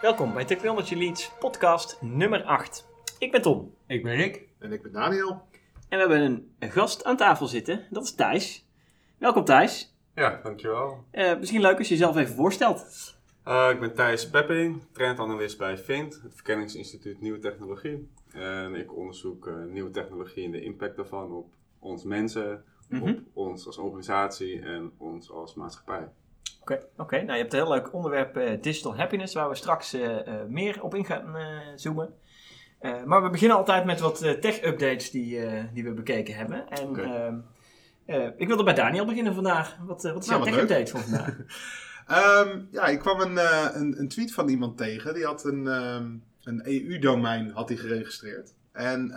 Welkom bij Technology Leads podcast nummer 8. Ik ben Tom Ik ben Rick. En ik ben Daniel. en we hebben een, een gast aan tafel zitten. Dat is Thijs. Welkom Thijs. Ja, dankjewel. Eh, misschien leuk als je jezelf even voorstelt. Uh, ik ben Thijs Pepping, trendanalist bij VINT, het Verkenningsinstituut Nieuwe Technologie. En ik onderzoek uh, nieuwe technologie en de impact daarvan op ons mensen, Mhm. op ons als organisatie en ons als maatschappij. Oké, oké. nou je hebt een heel leuk onderwerp eh, Digital Happiness, waar we straks eh, eh, meer op in gaan zoomen. Maar we beginnen altijd met wat tech-updates die, die we bekeken hebben. En ehm, eh, ik wilde bij Daniel beginnen vandaag. Wat, wat is Nou, jouw wat tech-update van vandaag? Ehm, ja, ik kwam een, een, een tweet van iemand tegen. Die had een, ehm, een EU-domein had hij geregistreerd. En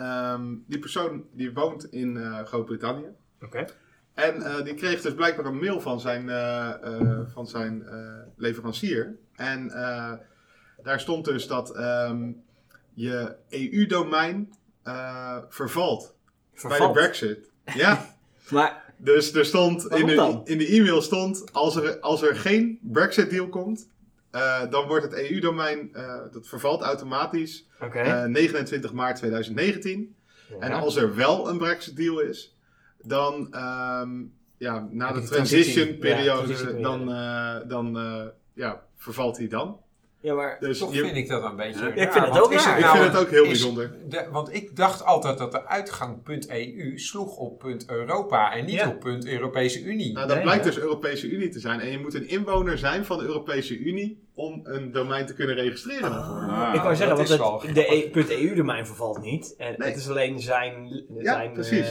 die persoon die woont in Groot-Brittannië. Oké. En eh, die kreeg dus blijkbaar een mail van zijn, eh, eh, van zijn leverancier. En daar stond dus dat ehm, je EU-domein eh, vervalt, bij Vervalt. de Brexit. Ja. Maar, Dus er stond in de, in de e-mail stond, als er, als er geen Brexit deal komt, dan wordt het EU-domein, dat vervalt automatisch, oké. eh, 29 maart 2019. En als er wel een Brexit deal is, dan, ehm, ja, na de de transition dan, eh, dan eh, ja, vervalt hij dan. Ja, maar... Dus Toch je- vind ik dat een beetje. Ja, ik vind het ook ik nou vind het ook heel bijzonder. de- want ik dacht altijd dat de uitgang .eu sloeg op punt Europa en niet Ja. op punt Europese Unie. Nou, dat Nee, blijkt dus Europese Unie te zijn. En je moet een inwoner zijn van de Europese Unie om een domein te kunnen registreren daarvoor. Ah, ik wou zeggen, dat want is wel het, de e, EU-domein vervalt niet. En Nee. het is alleen zijn, zijn eh,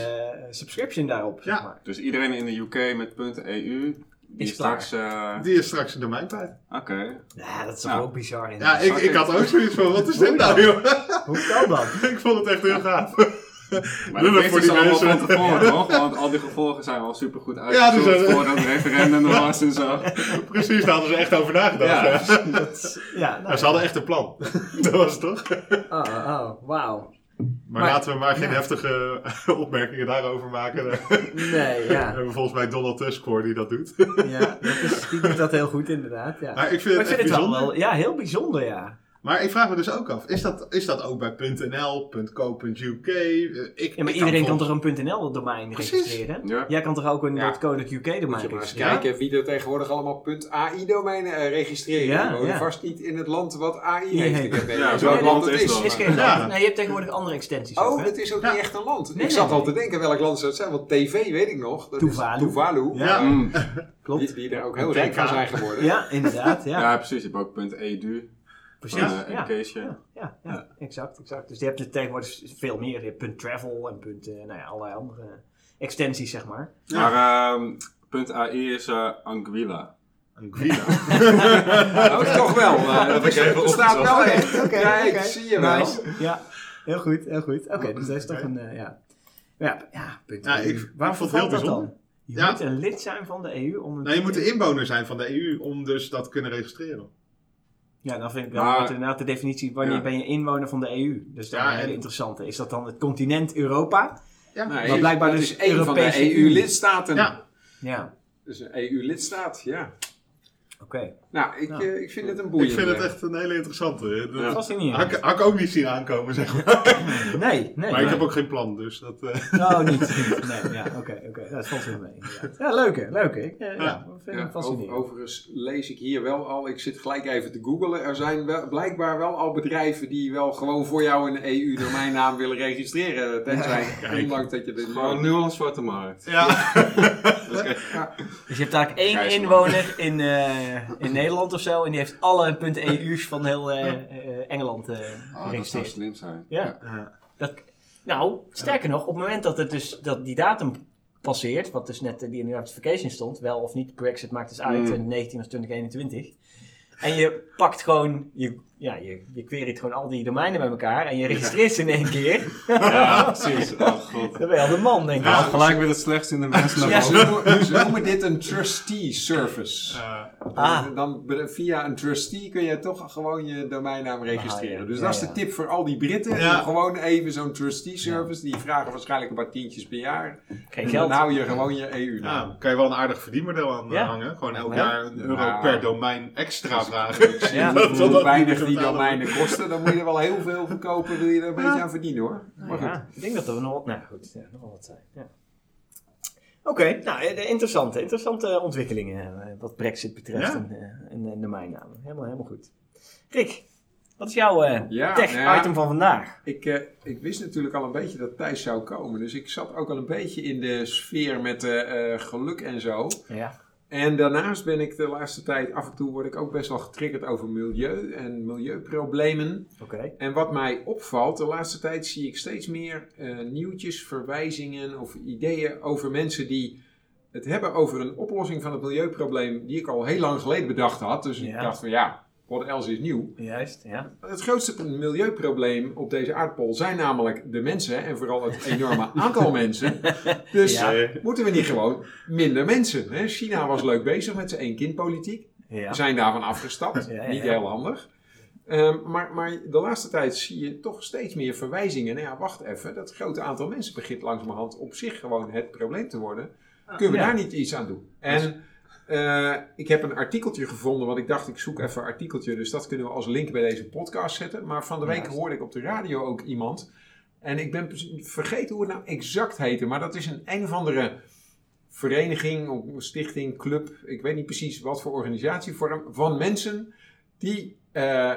subscription daarop, zeg Ja. maar. Dus iedereen in de UK met .eu, die Is is straks... eh, Die is straks een domein kwijt. Oké. Ja, dat is toch Nou. ook bizar. In Ja, ik, ik had ook zoiets van, wat is dit nou, joh? Hoe kan dat? ik vond het echt heel gaaf. Maar dat voor wisten die allemaal mensen. van tevoren, toch? Want al die gevolgen zijn al supergoed Ja, uitgezocht dus, eh, voordat het referendum er was en zo. Precies, daar hadden ze echt over nagedacht. Ja. Ja. Dat, ja, nou, Maar ze hadden echt een plan. dat was het toch? Oh, oh, wauw. Maar, Maar- laten we maar geen ja. heftige opmerkingen daarover maken. Nee, ja. hebben we volgens mij Donald Tusk voor die dat doet. ja dat is, die doet dat heel goed inderdaad, ja. Maar ik vind Maar het ik echt vind het wel, ja, heel bijzonder, ja. Maar ik vraag me dus ook af, is dat, is dat ook bij .nl, .co.uk? Eh, Ik, Ja, maar ik iedereen kan volgens- toch een .nl domein Precies. registreren? Ja. Jij kan toch ook een Ja. .co.uk Moet domein je maar eens registreren? kijken wie er tegenwoordig allemaal .ai-domeinen eh, registreren. Ja, We wonen ja. vast niet in het land wat AI heeft. nee. Ja, welk land het is is. dat? Is geen Ja. land. Nee, je hebt tegenwoordig andere extensies. ook, Oh, hè? dat is ook Ja. niet echt een land. Nee, ik zat nee, al te denken welk land zou het zijn. Want TV weet ik nog. Dat Tuvalu. Is Tuvalu. Ja. Mm. Klopt. Die, die er ook heel rijk van zijn geworden. Ja, inderdaad, ja. Ja, precies. Je hebt ook .edu. Precies. ja. education. Ja, ja, ja, exact, exact. Dus je hebt er tegenwoordig veel meer. Je hebt punt .travel en punt, eh, nou ja, allerlei andere extensies, zeg maar. Ja. Maar ehm .ai is eh, Anguilla. Anguilla. Oh, toch wel. eh, dat is- even staat wel echt. Oké, oké. zie je wel. Nice. Ja, heel goed, heel goed. Oké, dus dat is toch een, ja. Ja, ja, punt Ja, ik- ik Waarom vond het heel dat bijzonder. dan? Je Ja. moet een lid zijn van de EU om... een- nou, je moet de inwoner zijn van de EU om dus dat te kunnen registreren. Ja, dan vind ik wel Maar- wat inderdaad de definitie. Wanneer Ja. ben je inwoner van de EU? Dus dat is Ja, een hele en- interessante. Is dat dan het continent Europa? Ja, Nee, Maar blijkbaar dat dus is één van de Europese EU-lidstaten. Ja. Ja, Dus een EU-lidstaat, ja. Oké. Nou, ik, Nou. eh, ik vind het een ik boeiende. vind het echt een hele interessante. Dat Ja. Fascinerend. had, ik- had ik ook niet zien aankomen, zeg maar. Nee, nee. Maar ik heb ook geen plan, dus dat... eh, Oh, niet. niet. Nee, ja, oké, oké. Dat valt wel mee. inderdaad. Ja, leuke, leuke. Ik, eh, ja, Ja. vind ik over- fascinerend. overigens lees ik hier wel al, ik zit gelijk even te googlen. Er zijn wel, blijkbaar wel al bedrijven die wel gewoon voor jou een EU-domeinnaam willen registreren. Tenzij, ondanks dat je dit Gewoon nu al een zwarte markt. ja. Dus je hebt eigenlijk één inwoner in, eh, in Nederland of zo. En die heeft alle .eu's van heel eh, eh, Engeland eh Oh, dat zou geregistreerd. slim zijn. Ja. Dat, nou, sterker nog, op het moment dat, het dus, dat die datum passeert, wat dus net die in de notification stond, wel of niet, Brexit maakt dus uit, Mm. 2019 of 2021. En je pakt gewoon, je, ja, je, je queryt gewoon al die domeinen bij elkaar en je registreert ze in één keer. Ja, precies. Oh god. Dan ben je al de man, denk ik. Ja, gelijk weer het slechtste in de mensen Ja. Ze noemen, dit een trustee service. Eh, Ah. Dan, via een trustee kun je toch gewoon je domeinnaam registreren. Ah, ja. Dus Ja, dat is de tip voor al die Britten. Ja. Gewoon even zo'n trustee service. Die vragen waarschijnlijk een paar tientjes per jaar. Geen En geld. dan hou je gewoon je EU-naam. ja, kan je wel een aardig verdienmodel aan eh, Ja. hangen. Gewoon elk Ja. jaar een euro per domein extra vragen. Ja. Dat dat weinig die betalen. domeinen kosten. Dan moet je er wel heel veel verkopen. Wil je er een beetje aan verdienen hoor. Maar goed. Ja, ik denk dat er nog wat, nou goed, ja, nog wat zijn. Ja. Oké, nou, eh, interessante, interessante ontwikkelingen eh, wat Brexit betreft Ja. en, eh, en, en domeinnamen. Helemaal, helemaal goed. Rick, wat is jouw eh, Ja, tech-item ja. van vandaag? Ik, eh, ik wist natuurlijk al een beetje dat Thijs zou komen. Dus ik zat ook al een beetje in de sfeer met eh, eh, geluk en zo. Ja. En daarnaast ben ik de laatste tijd, af en toe word ik ook best wel getriggerd over milieu en milieuproblemen. Oké. En wat mij opvalt, de laatste tijd zie ik steeds meer eh, nieuwtjes, verwijzingen of ideeën over mensen die het hebben over een oplossing van het milieuprobleem die ik al heel lang geleden bedacht had. Dus ik dacht van ja, what else is nieuw? Juist, ja. Het grootste milieuprobleem op deze aardbol zijn namelijk de mensen en vooral het enorme aantal mensen. Dus Ja. moeten we niet gewoon minder mensen? Hè? China was leuk bezig met zijn één-kind-politiek. Ja. Zijn daarvan afgestapt. Ja, Niet heel handig. Ehm, maar, maar de laatste tijd zie je toch steeds meer verwijzingen. Nou ja, wacht even. Dat grote aantal mensen begint langzamerhand op zich gewoon het probleem te worden. Kunnen we daar niet iets aan doen? En eh, ik heb een artikeltje gevonden, want ik dacht ik zoek even een artikeltje. Dus dat kunnen we als link bij deze podcast zetten. Maar van de week hoorde ik op de radio ook iemand. En ik ben vergeten hoe het nou exact heette. Maar dat is een een of andere vereniging, of stichting, club. Ik weet niet precies wat voor organisatievorm. Van mensen die eh,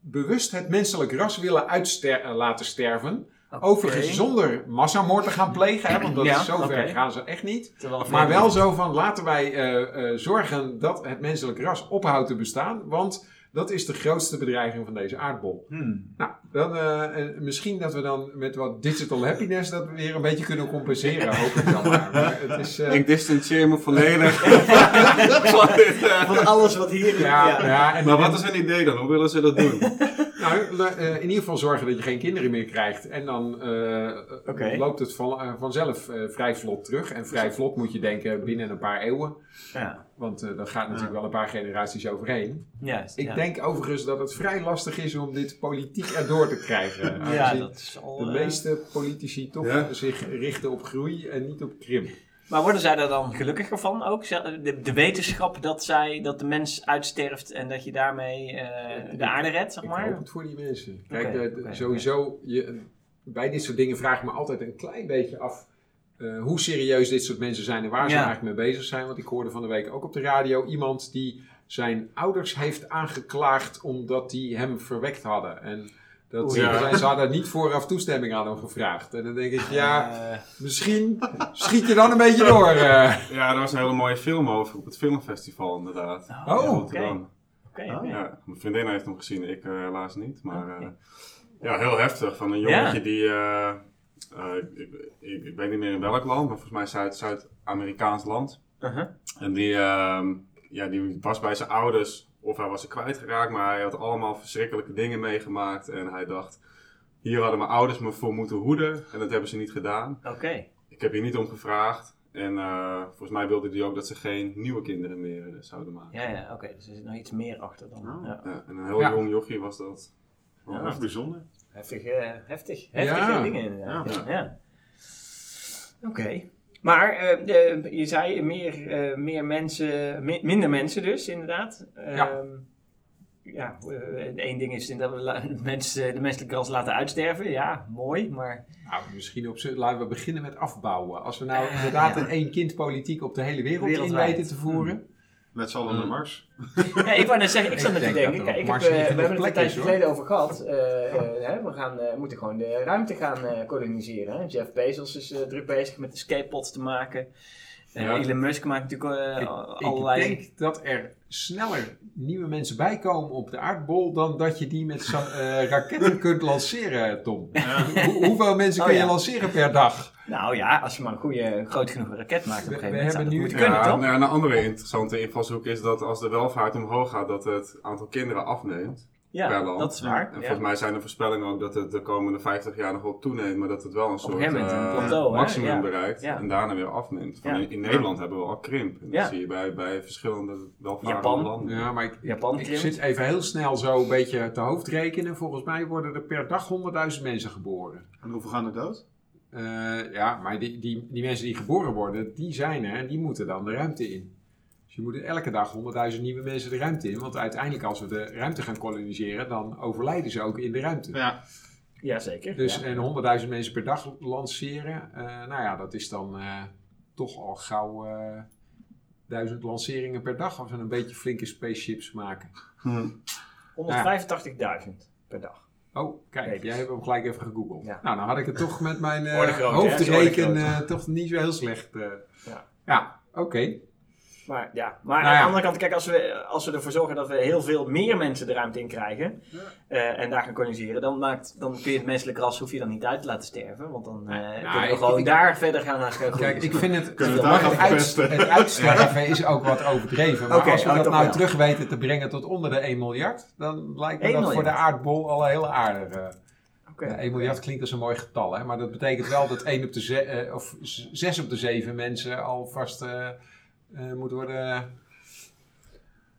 bewust het menselijk ras willen uitster- laten sterven. Overigens zonder massamoord te gaan plegen. Hè, want dat Ja, is zover gaan ze echt niet. Terwijl Maar wel zo van laten wij eh, eh, zorgen dat het menselijk ras ophoudt te bestaan. Want dat is de grootste bedreiging van deze aardbol. Hmm. Nou, dan, eh, en misschien dat we dan met wat digital happiness dat weer een beetje kunnen compenseren. Hoop ik dan maar. Maar het is, eh, Ik distancieer me volledig van eh. Alles wat hier... ja, ja, en, Maar wat is hun idee dan? Hoe willen ze dat doen? Nou, eh, in ieder geval zorgen dat je geen kinderen meer krijgt. En dan eh, loopt het van, eh, vanzelf eh, vrij vlot terug. En vrij vlot moet je denken binnen een paar eeuwen. Ja, Want eh dat gaat natuurlijk wel een paar generaties overheen. juist. Ik ja. denk overigens dat het vrij lastig is om dit politiek erdoor te krijgen. Ja, dat is al... de meeste politici toch Ja. zich richten op groei en niet op krimp. Maar worden zij daar dan gelukkiger van ook? De, de wetenschap dat, zij, dat de mens uitsterft en dat je daarmee eh, de aarde redt, zeg Ik maar? hoop het voor die mensen. Kijk, Oké, de- de- oké, sowieso, Je, bij dit soort dingen vraag ik me altijd een klein beetje af eh, hoe serieus dit soort mensen zijn en waar ze eigenlijk mee bezig zijn. Want ik hoorde van de week ook op de radio iemand die zijn ouders heeft aangeklaagd omdat die hem verwekt hadden. En dat Oei. ze, ze hadden niet vooraf toestemming aan hem gevraagd. En dan denk ik, ja, Eh, misschien schiet je dan een beetje door. eh. Ja, er was een hele mooie film over op het filmfestival inderdaad. Oh, in oké. Ja, mijn vriendin heeft hem gezien, ik eh, helaas niet. Maar eh, ja, heel heftig. Van een jongetje die, eh, eh, ik, ik, ik weet niet meer in welk land, maar volgens mij Zuid- Zuid-Amerikaans land. Uh-huh. En die, ehm, ja, die was bij zijn ouders, of hij was er kwijtgeraakt, maar hij had allemaal verschrikkelijke dingen meegemaakt. En hij dacht, hier hadden mijn ouders me voor moeten hoeden en dat hebben ze niet gedaan. Oké. Ik heb hier niet om gevraagd. En eh, volgens mij wilde hij ook dat ze geen nieuwe kinderen meer eh, zouden maken. Ja, ja, oké. Dus er zit nog iets meer achter dan. Oh. Ja. Ja, en een heel Ja. jong jochie was dat. Ja. Dat is bijzonder. Heftig, eh, heftig. Heftige Ja. dingen inderdaad. Ja. Ja. ja. Maar eh, je zei meer, eh, meer mensen, mi- minder mensen dus inderdaad. Ja. Ehm, ja, eh, één ding is dat we de, mensen, de menselijke ras laten uitsterven. Ja, mooi, maar... Nou, misschien op laten we beginnen met afbouwen. Als we nou inderdaad ja. een één-kind-politiek op de hele wereld in weten te voeren. Met z'n allen Mm. naar Mars. Ja, ik wou net zeggen, ik zat net te denk denken. Kijk, ik heb, eh, we hebben het een tijdje geleden over gehad. Eh, eh, hè, we gaan, eh, moeten gewoon de ruimte gaan eh, koloniseren. Hè? Jeff Bezos is druk bezig met escape pods te maken. Ja. Elon Musk maakt natuurlijk eh, Ik, allerlei... ik denk dat er sneller nieuwe mensen bijkomen op de aardbol dan dat je die met eh, raketten kunt lanceren, Tom. Hoe- hoeveel mensen Oh, kun je ja. lanceren per dag? Nou ja, als je maar een goede, groot genoeg raket maakt op We- een gegeven we moment, hebben nu- moeten Ja, toch? nou ja, een andere interessante invalshoek is dat als de welvaart omhoog gaat, dat het aantal kinderen afneemt. Per Ja, land. dat is waar. En ja. volgens mij zijn de voorspellingen ook dat het de komende 50 jaar nog wel toeneemt, maar dat het wel een soort een eh, plateau, maximum Ja. bereikt Ja. en daarna weer afneemt. Van Ja. in, in Nederland hebben we al krimp. En Ja. dat zie je bij, bij verschillende welvarende Japan. landen. Ja, maar ik, Japan ik zit even heel snel zo een beetje te hoofd rekenen. Volgens mij worden er per dag 100.000 mensen geboren. En hoeveel gaan er dood? Eh, ja, maar die, die, die mensen die geboren worden, die zijn er en die moeten dan de ruimte in. Je moet elke dag 100.000 nieuwe mensen de ruimte in. Want uiteindelijk als we de ruimte gaan koloniseren, dan overlijden ze ook in de ruimte. Ja, Jazeker. Dus ja. en 100.000 mensen per dag lanceren, eh, nou ja, dat is dan eh, toch al gauw eh, duizend lanceringen per dag als we een beetje flinke spaceships maken. 185.000 per dag. Oh, kijk, jij hebt hem gelijk even gegoogeld. Ja. Nou, dan had ik het toch met mijn eh, hoofdreken eh, toch niet zo heel slecht. eh. Ja. ja oké. Maar ja, maar Nou aan de andere kant, kijk, als we, als we ervoor zorgen dat we heel veel meer mensen de ruimte in krijgen eh, en daar gaan koloniseren, dan, maakt, dan kun je het menselijk ras hoef je dan niet uit te laten sterven. Want dan eh, nou, kunnen we ik- gewoon ik- daar verder gaan naar groeien. Kijk, ik vind het, Kunnen het het, uit- uitsterven is ook wat overdreven. Maar als we dat nou wel. terug weten te brengen tot onder de 1 miljard, dan lijkt me 1 dat voor de aardbol al een hele aardige. Oké. Ja, 1 miljard klinkt als een mooi getal, hè? maar dat betekent wel dat 1 op de ze- eh, of 6 op de 7 mensen alvast eh eh moet worden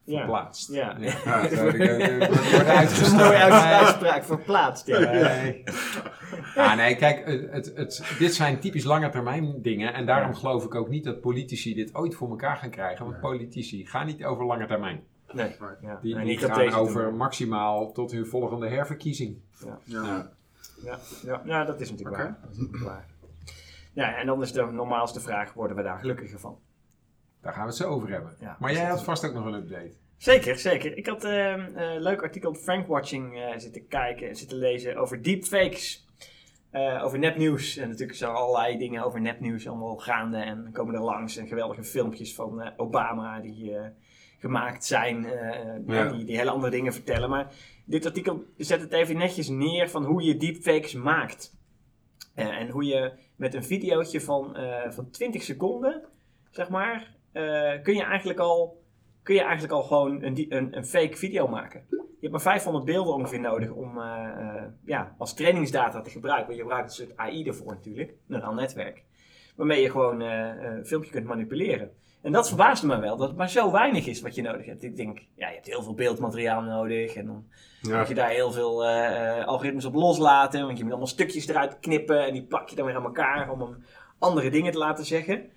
Ja. verplaatst. Ja. ja. Ja. Uitgestoten. mooie Nee. uitspraak verplaatst. Ja. Nee. Ja, nee, kijk, het, het, het- dit zijn typisch lange termijn dingen. En daarom Ja. geloof ik ook niet dat politici dit ooit voor elkaar gaan krijgen. Want politici gaan niet over lange termijn. Nee, ja. Die, Nee, die niet gaan over maximaal tot hun volgende herverkiezing. ja. Ja. Ja, ja, ja, dat is natuurlijk waar. Dat is natuurlijk waar. Ja, en dan is de normaalste vraag, worden we daar gelukkiger van? Daar gaan we het zo over hebben. Ja, maar jij had vast ook nog een update. Zeker, zeker. Ik had eh, een leuk artikel op Frankwatching eh zitten kijken en zitten lezen over deepfakes. Eh over nepnieuws. En natuurlijk zijn er allerlei dingen over nepnieuws allemaal gaande. En komen er langs en geweldige filmpjes van eh, Obama die eh, gemaakt zijn. eh, Ja. die, die hele andere dingen vertellen. Maar dit artikel zet het even netjes neer van hoe je deepfakes maakt. Eh, en hoe je met een videootje van, eh, van 20 seconden, zeg maar, eh, kun je eigenlijk al kun je eigenlijk al gewoon een, een, een fake video maken. Je hebt maar 500 beelden ongeveer nodig om eh, eh, ja, als trainingsdata te gebruiken. Want je gebruikt een soort AI ervoor natuurlijk, een neuraal netwerk. Waarmee je gewoon een filmpje kunt manipuleren. En dat verbaasde me wel, dat het maar zo weinig is wat je nodig hebt. Ik denk, ja, je hebt heel veel beeldmateriaal nodig. En dan Ja. moet je daar heel veel algoritmes op loslaten. Want je moet allemaal stukjes eruit knippen. En die plak je dan weer aan elkaar om hem andere dingen te laten zeggen.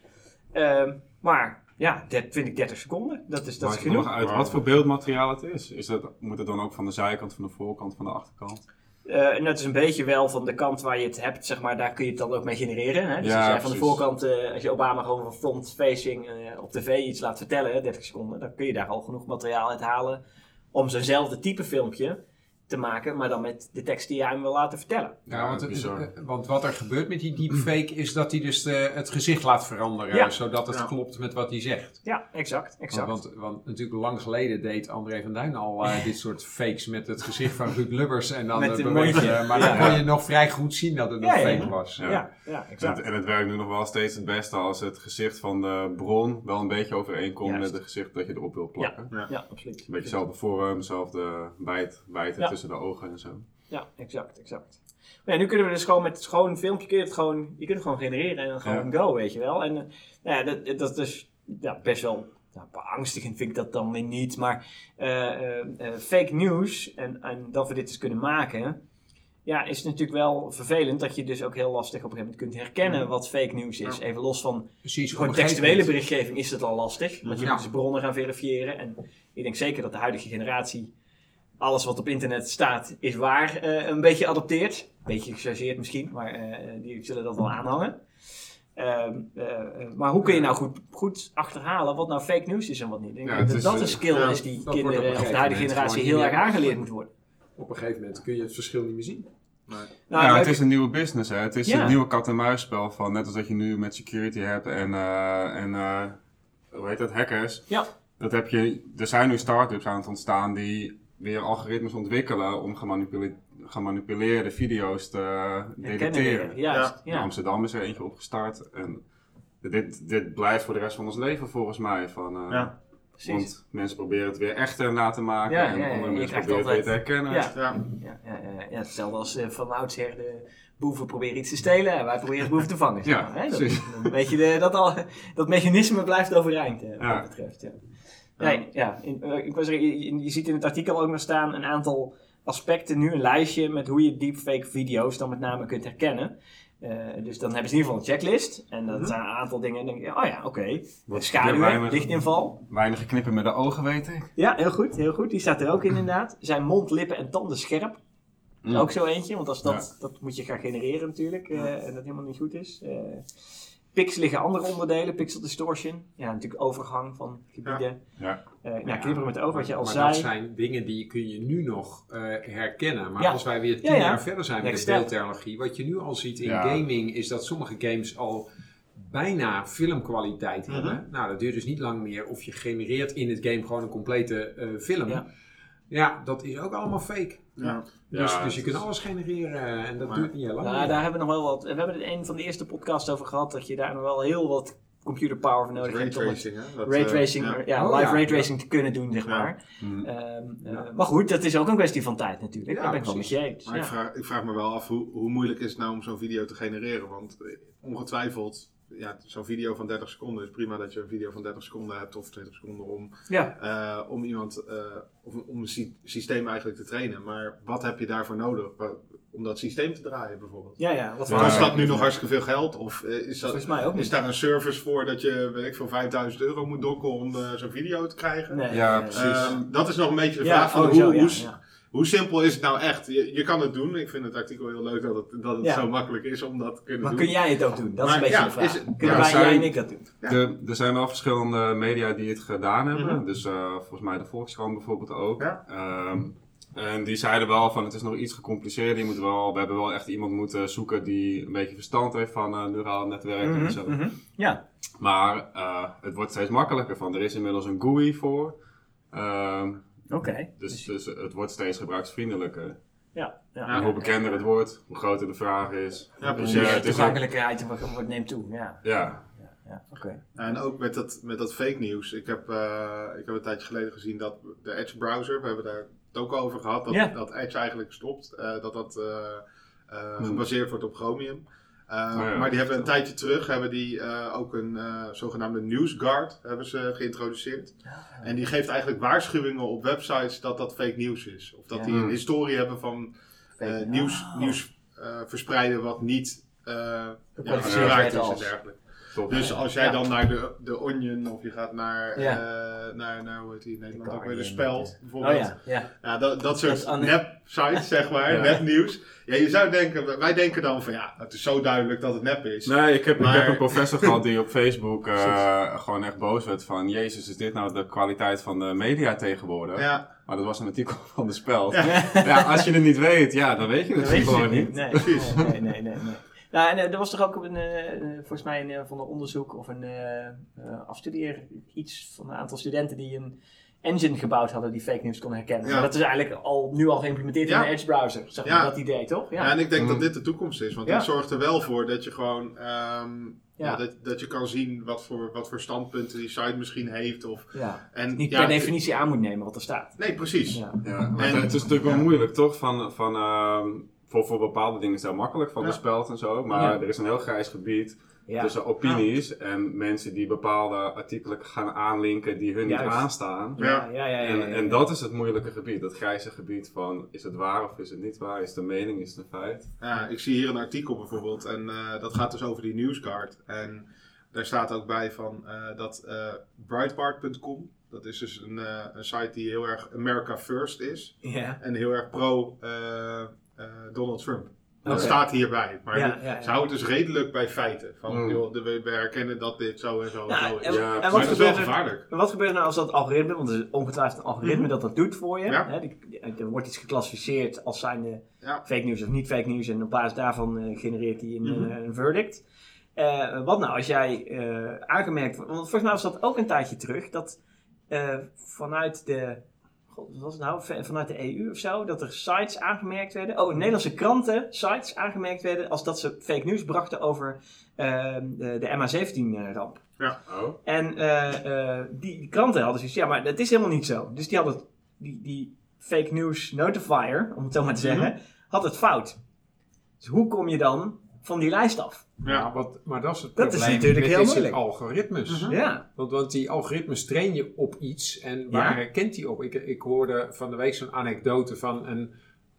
Ehm, maar ja, der- 20, 30 seconden, dat is, dat is genoeg. uit wat voor beeldmateriaal het is? is dat, moet het dan ook van de zijkant, van de voorkant, van de achterkant? Eh, dat is een beetje wel van de kant waar je het hebt, zeg maar, daar kun je het dan ook mee genereren. Hè? Dus Ja, als jij van de voorkant, eh, als je Obama gewoon van front-facing eh, op tv iets laat vertellen, hè, 30 seconden, dan kun je daar al genoeg materiaal uit halen om zo'nzelfde type filmpje te maken, maar dan met de tekst die jij hem wil laten vertellen. Ja, want, bizar. eh, want wat er gebeurt met die deepfake is dat hij dus de, het gezicht laat veranderen. Ja. Zodat het Ja. klopt met wat hij zegt. Ja, exact, exact. Want, want, want natuurlijk lang geleden deed André van Duin al eh, dit soort fakes met het gezicht van Ruud Lubbers. En dan Met eh, maar Ja. dan kon je nog vrij goed zien dat het ja, fake ja. was. ja, Ja. En exact. het, en het werkt nu nog wel steeds het beste als het gezicht van de bron wel een beetje overeenkomt Juist. met het gezicht dat je erop wil plakken. Ja, absoluut. Een beetje hetzelfde vorm, bijten Ja. tussen de ogen en zo. Ja, exact, exact. Maar ja, nu kunnen we dus gewoon met het gewoon filmpje, kun je het gewoon, je kunt het gewoon genereren en dan gewoon go, weet je wel. En eh, nou ja, dat, dat is dus ja, best wel nou, beangstigend vind ik dat dan weer niet. Maar eh, eh, fake news en, en dat we dit dus kunnen maken, ja, is natuurlijk wel vervelend dat je dus ook heel lastig op een gegeven moment kunt herkennen wat fake news is. Ja. Even los van Precies. gewoon een textuele berichtgeving is het al lastig. Want je Ja. moet dus bronnen gaan verifiëren. En ik denk zeker dat de huidige generatie alles wat op internet staat is waar eh, een beetje adopteert. Een beetje gechargeerd misschien, maar eh, die zullen dat wel aanhangen. Ehm, eh, maar hoe kun je nou goed, goed achterhalen wat nou fake news is en wat niet? Ik denk dat is, dat een skill ja, is die kinderen of de huidige generatie heel erg aangeleerd moet worden. Op een gegeven moment kun je het verschil niet meer zien. Nou, ja, het is een nieuwe business. Hè. Het is Ja. een nieuwe kat-en-muisspel van net als dat je nu met security hebt en, eh, en eh, hoe heet dat, hackers. Ja. Dat heb je, er zijn nu start-ups aan het ontstaan die weer algoritmes ontwikkelen om gemanipule- gemanipuleerde video's te herkennen detecteren. Juist, In ja. Amsterdam is er eentje opgestart en dit, dit blijft voor de rest van ons leven volgens mij. Van, eh, Ja. Precies. Want mensen proberen het weer echter na te maken Ja, en ja, ja, andere mensen proberen het weer te altijd- herkennen. Ja. Ja. Ja, ja, ja, ja, hetzelfde als eh, van oudsher de boeven proberen iets te stelen en wij proberen de boeven te vangen. zeg Ja, maar, hè? Dat, de, dat, al, dat mechanisme blijft overeind, eh, wat Ja. dat betreft. Ja. Nee, ja, in, eh, ik was er, je, je ziet in het artikel ook nog staan een aantal aspecten, nu een lijstje met hoe je deepfake video's dan met name kunt herkennen. Eh, dus dan hebben ze in ieder geval een checklist. En dat Mhm. zijn een aantal dingen. En dan denk je, oh ja, oké. Wat Schaduwen, lichtinval. Weinig knippen met de ogen, weet ik. Ja, heel goed, heel goed. Die staat er ook in inderdaad. Zijn mond, lippen en tanden scherp. Mm. Ook zo eentje, want als dat, dat moet je gaan genereren natuurlijk. eh, en dat helemaal niet goed is. Pixelige andere onderdelen, pixel distortion. Ja, natuurlijk overgang van gebieden. Ja. Eh nou, knipperen met ogen, wat je al maar zei. dat zijn dingen die kun je nu nog eh, herkennen. Maar Ja. als wij weer tien Ja, ja. jaar verder zijn met de beeldtechnologie, wat je nu al ziet in Ja. gaming, is dat sommige games al bijna filmkwaliteit Mhm. hebben. Nou, dat duurt dus niet lang meer of je genereert in het game gewoon een complete eh, film. Ja. Ja. dat is ook allemaal fake. Ja. Dus, Ja, dus je het kunt alles genereren en dat Maar- duurt niet heel lang. Nou, meer. daar hebben we nog wel wat. We hebben er een van de eerste podcasts over gehad. Dat je daar nog wel heel wat computer power voor nodig hebt. om het Raytracing, eh, tracing, ja. ja, Oh, live ja. ray tracing te kunnen doen, zeg Ja. maar. Mm. Ehm, eh, maar goed, dat is ook een kwestie van tijd natuurlijk. Ja, Daar ben ik wel met precies. je eens. Maar ik, vraag, ik vraag me wel af hoe, hoe moeilijk is het nou om zo'n video te genereren. Want eh, ongetwijfeld, ja, zo'n video van 30 seconden is prima dat je een video van 30 seconden hebt of 20 seconden om, Ja. eh, om iemand, eh, of om een sy- systeem eigenlijk te trainen. Maar wat heb je daarvoor nodig om dat systeem te draaien bijvoorbeeld? ja, ja. Wat Ja, Kost dat nu nog hartstikke veel geld? Of eh, is, dat, Volgens mij ook is daar een service voor dat je, weet ik veel, 5000 euro moet dokken om zo'n video te krijgen? Nee, Ja, precies. Ehm, dat is nog een beetje de Ja, vraag van oh, hoe, zo, ja, hoe, simpel is het nou echt? Je, je kan het doen. Ik vind het artikel heel leuk dat het, dat het Ja. zo makkelijk is om dat te kunnen Maar doen. kun jij het ook doen? Dat is Maar een beetje ja, de vraag. is het- Kunnen ja, wij, zijn- jij en ik dat doen? Ja. De, er zijn wel verschillende media die het gedaan hebben. Mhm. Dus eh, volgens mij de Volkskrant bijvoorbeeld ook. Ja. Ehm, en die zeiden wel van het is nog iets gecompliceerder. Je moet wel, we hebben wel echt iemand moeten zoeken die een beetje verstand heeft van eh neurale netwerken en zo. Mhm, mhm. Ja, Maar eh, het wordt steeds makkelijker van. Er is inmiddels een GUI voor. Ehm, oké. dus, dus het wordt steeds gebruiksvriendelijker. Ja, ja. Ja, en hoe bekender het wordt, hoe groter de vraag is. Ja, precies. Ja, de het toegankelijkheid wordt, neemt toe. Ja, ja, ja, ja. oké. En ook met dat, met dat fake nieuws. Ik heb, eh, ik heb een tijdje geleden gezien dat de Edge browser, we hebben daar het ook over gehad, dat, dat Edge eigenlijk stopt. eh, dat dat eh, eh, Hmm. gebaseerd wordt op Chromium. Eh, ja. Maar die hebben een tijdje terug hebben die, eh, ook een eh, zogenaamde NewsGuard hebben ze geïntroduceerd. En die geeft eigenlijk waarschuwingen op websites dat dat fake nieuws is. Of dat Ja. die een historie hebben van eh, nieuws, nieuws eh, verspreiden wat niet eh werd is en dergelijke. Top. Dus als jij Ja. dan naar de, de Onion of je gaat naar, Ja. eh, naar, naar hoe heet die in Nederland ook weer, de Speld Oh bijvoorbeeld. ja, ja. Ja, dat, dat soort nep-sites, zeg maar, Ja. nepnieuws. Ja, je zou denken, wij denken dan van ja, het is zo duidelijk dat het nep is. Nee, ik heb, Maar- ik heb een professor gehad die op Facebook eh, gewoon echt boos werd van... Jezus, is dit nou de kwaliteit van de media tegenwoordig? Ja, Maar dat was een artikel van de Speld. Ja. Ja. als je het niet weet, ja, dan weet je het je gewoon niet. niet. Nee, Precies. nee, nee, nee. nee, nee. Nou, en eh, er was toch ook een, eh, eh, volgens mij een, eh, van een onderzoek of een eh eh, afstudeer iets van een aantal studenten die een engine gebouwd hadden die fake news kon herkennen. Ja. Maar dat is eigenlijk al, nu al geïmplementeerd Ja. in de Edge browser. Zeg maar Ja. dat idee, toch? ja. en ik denk Mm. dat dit de toekomst is. Want Ja. het zorgt er wel voor dat je gewoon, ehm, ja. Ja. dat, dat je kan zien wat voor, wat voor standpunten die site misschien heeft. Of, ja. en, Niet ja, per definitie aan moet nemen wat er staat. Nee, precies. Ja. Ja, maar En- het is natuurlijk wel moeilijk, toch? Van, van, ehm, voor, voor bepaalde dingen is het heel makkelijk, van Ja. de speld en zo. Maar Ja. er is een heel grijs gebied Ja. tussen opinies en mensen die bepaalde artikelen gaan aanlinken die hun Juist. niet aanstaan. Ja, ja, ja, ja, ja, En, ja. en dat is het moeilijke gebied, dat grijze gebied van is het waar of is het niet waar, is het een mening, is het een feit. Ja, ik zie hier een artikel bijvoorbeeld en eh, dat gaat dus over die NewsGuard. En daar staat ook bij van eh, dat eh Breitbart.com, dat is dus een, eh, een site die heel erg America First is Ja. en heel erg pro Donald Trump. Dat staat hierbij. Maar Ja, de- ja, ja. ze houden dus redelijk bij feiten. Van, Mm. joh, de- we, we herkennen dat dit zo en zo en zo is. en, Ja, en maar maar wat dat is wel gebeurt er gevaarlijk. En wat gebeurt er nou als dat algoritme, want er is ongetwijfeld een algoritme Mhm. dat dat doet voor je. Ja. Hè, die- er wordt iets geclassificeerd als zijnde Ja. fake news of niet fake news en op basis daarvan eh, genereert hij een, Mhm. eh, een verdict. Eh, wat nou als jij eh, aangemerkt wordt, want volgens mij was dat ook een tijdje terug, dat eh, vanuit de, god, wat was het nou, Va- vanuit de EU of zo, dat er sites aangemerkt werden, oh, Nederlandse kranten sites aangemerkt werden als dat ze fake news brachten over eh, de, de MH17 ramp. Oh. En eh, eh, die, die kranten hadden zoiets, ja, maar dat is helemaal niet zo. Dus die hadden, die, die fake news notifier, om het zo maar te zeggen, had het fout. Dus hoe kom je dan van die lijst af? Ja. Wat, maar dat is het Dat is probleem natuurlijk met heel moeilijk. algoritmes. Mhm. Ja, Want, want die algoritmes train je op iets en waar Ja. herkent die op? Ik, ik hoorde van de week zo'n anekdote van een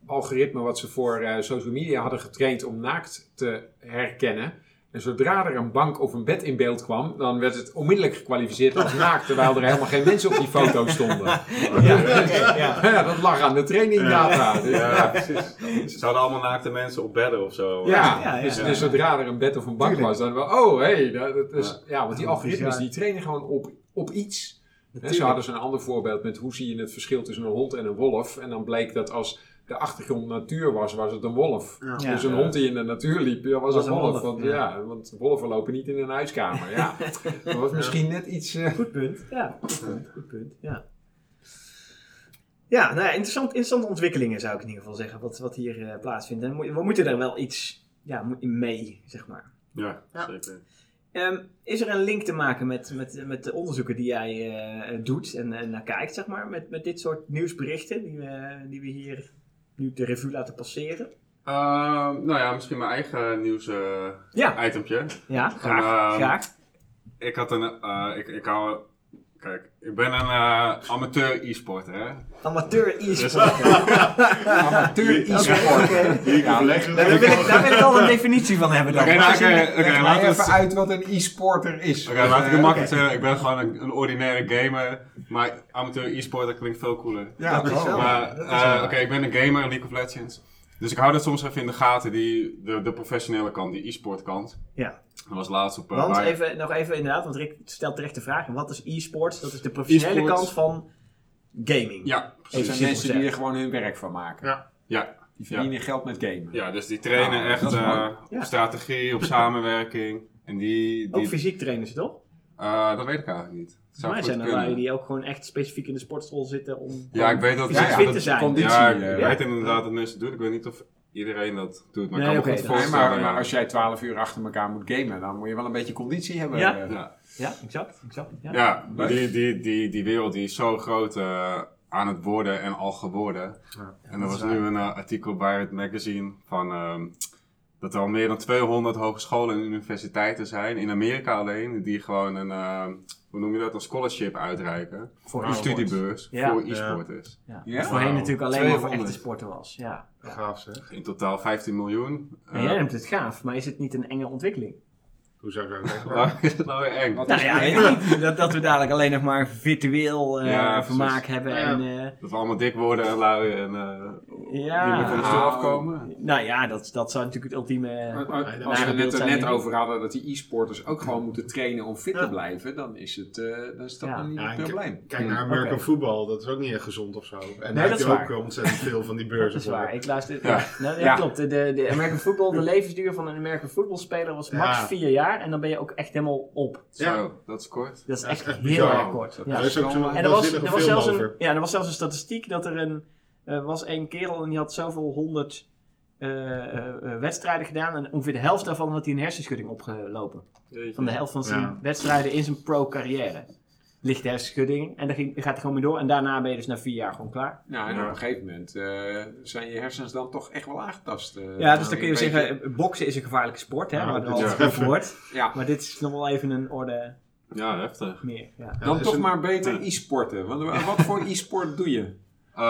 algoritme wat ze voor eh, social media hadden getraind om naakt te herkennen. En zodra er een bank of een bed in beeld kwam, dan werd het onmiddellijk gekwalificeerd als naakt, terwijl er helemaal geen mensen op die foto stonden. Ja, ja. Ja, dat lag aan de trainingdata. Dus, Ja, ja. precies. Ze hadden allemaal naakte mensen op bedden of zo. Ja, Ja, ja. Dus, Ja. dus zodra er een bed of een bank was, dan wel, oh hé, hey, dat, dat is, ja. want die algoritmes die trainen gewoon op, op iets. Zo hadden ze een ander voorbeeld met hoe zie je het verschil tussen een hond en een wolf. En dan bleek dat als de achtergrond natuur was, was het een wolf. Ja. Dus een hond die in de natuur liep, dat was, Was een een wolf. want, ja. ja. want wolven lopen niet in een huiskamer. Ja. dat was misschien net iets... eh, Goed punt. Ja, goed punt. Goed punt. Ja. Ja, nou ja, interessant, interessante ontwikkelingen zou ik in ieder geval zeggen, wat, wat hier eh, plaatsvindt. En we moeten er wel iets ja, mee, zeg maar. Ja, Ja. zeker. Ehm, is er een link te maken met, met, met de onderzoeken die jij eh, doet en, en naar kijkt, zeg maar, met, met dit soort nieuwsberichten die we, die we hier nu de revue laten passeren? Ehm, nou ja, misschien mijn eigen nieuws eh Ja, itempje. ja graag. ehm, graag. Ik had een, eh, ik, ik hou, kijk, ik ben een eh, amateur e-sporter hè. Amateur e-sport. amateur Oké, e-sport. oké. Ja, Nou, Daar wil, ik, daar wil ik al een definitie van hebben dan. Oké, nou, we even het- uit wat een e-sporter is. Oké, laat ik het Eh, makkelijk zeggen. Ik ben gewoon een, een ordinaire gamer. Maar amateur e-sporter klinkt veel cooler. Ja, Dat is wel- Maar, dat is eh, oké, ik ben een gamer in League of Legends. Dus ik hou dat soms even in de gaten, die, de, de professionele kant, die e-sport kant. Ja. Dat was laatst op... eh, Want waar- even, nog even inderdaad, want Rick stelt terecht de vraag. Wat is e-sports? Dat is de professionele kant van gaming. Ja, Dat Even zijn mensen die er gewoon hun werk van maken. Ja. ja, Die verdienen geld met gamen. ja, dus die trainen Ah, echt eh. Ja. op strategie, op samenwerking. En die... Ook die fysiek trainen ze toch? eh, dat weet ik eigenlijk niet. Voor mij goed zijn er kunnen. lui die ook gewoon echt specifiek in de sportschool zitten om... Ja, ik weet dat... Ja, fit dat te zijn. conditie, Ja, ik weet inderdaad dat mensen het doen. Ik weet niet of iedereen dat doet. Maar Nee, ik kan me goed maar, maar als jij 12 uur achter elkaar moet gamen, dan moet je wel een beetje conditie hebben. Ja. Ja. Ja, exact. exact ja. Ja, maar die, die, die, die wereld die is zo groot eh, aan het worden en al geworden. Ja. en er was nu een eh, artikel bij het magazine van ehm, dat er al meer dan 200 hogescholen en universiteiten zijn, in Amerika alleen, die gewoon een, eh, hoe noem je dat, een scholarship uitreiken. Voor een studiebeurs Ja. voor e-sporters. Ja. Ja? Wat voorheen natuurlijk alleen maar voor 200. echte sporten was. Ja. Gaaf zeg. In totaal 15 miljoen. En jij neemt het gaaf, maar is het niet een enge ontwikkeling? Hoe zou ik dat is het nou weer eng? Nou is ja, niet. Dat, dat we dadelijk alleen nog maar virtueel eh, Ja, vermaak precies. hebben. Ja. En, eh, Dat we allemaal dik worden en lui en eh ja. niet meer van de stoel afkomen. Nou ja, dat, dat zou natuurlijk het ultieme... Maar- dat Als we het er net over hadden dat die e-sporters ook gewoon moeten trainen om fit te blijven, dan is, het, eh, dan is dat Ja. nog niet ik- probleem. Kijk naar American football, dat is ook niet echt gezond of zo. En daar dat heb is je waar. ook ontzettend veel van die Dat beurzen is voor. waar. Ik luister. Ja. Nou, klopt. De, de American football, de levensduur van een American footballspeler was max Ja. vier jaar. En dan ben je ook echt helemaal op. Ja. Zo, dat is kort. Dat is Ja, echt, heel bizar. erg kort. Ja. Er is ook zo'n En er was, er, was zelfs een, ja, er was zelfs een statistiek dat er een, er was een kerel en die had zoveel honderd eh, eh, eh, wedstrijden gedaan. En ongeveer de helft daarvan had hij een hersenschudding opgelopen. Van de helft van zijn Ja. wedstrijden in zijn pro-carrière. Lichte hersenschudding. En dan ging- gaat hij gewoon mee door. En daarna ben je dus na vier jaar gewoon klaar. Nou, en Ja. op een gegeven moment eh, zijn je hersens dan toch echt wel aangetast. eh. Ja, dus dan kun je beetje- zeggen, boksen is een gevaarlijke sport, hè, Ja, waar er dat al over even- wordt. Ja, Maar dit is nog wel even een orde Ja, heftig. meer. Ja. Ja, dan is toch een- maar beter e-sporten. Want wa- wat voor e-sport doe je? Eh,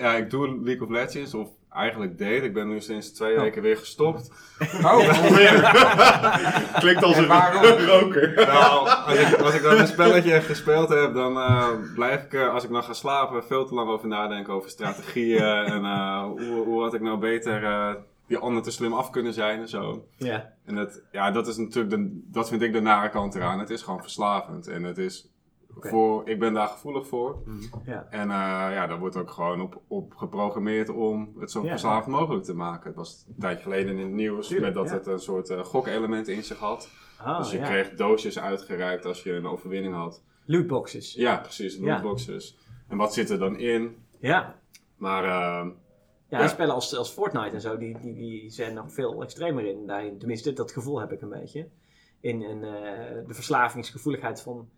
ja, ik doe League of Legends, of eigenlijk deed. Ik ben nu sinds twee Oh. weken weer gestopt. Oh, Alweer. Klinkt als En een roker. Nou, als ik, als ik dan een spelletje gespeeld heb, dan eh, blijf ik, eh, als ik dan ga slapen, veel te lang over nadenken over strategieën. en eh, hoe, hoe had ik nou beter eh, die ander te slim af kunnen zijn en zo. Ja. En dat, ja, dat is natuurlijk, de, dat vind ik de nare kant eraan. Het is gewoon verslavend. En het is, Voor, ik ben daar gevoelig voor. Ja. En eh, ja, daar wordt ook gewoon op, op geprogrammeerd om het zo Ja. verslavend mogelijk te maken. Het was een tijdje geleden in het nieuws Tuurlijk, met dat het een soort eh, gokelement in zich had. Ah, dus je kreeg doosjes uitgereikt als je een overwinning had. Lootboxes. Ja, precies, lootboxes. En wat zit er dan in? Ja. Maar eh, Ja, Ja. en spellen als, als Fortnite en zo, die, die, die zijn nog veel extremer in. daarin. Tenminste, dat gevoel heb ik een beetje. In, in de verslavingsgevoeligheid van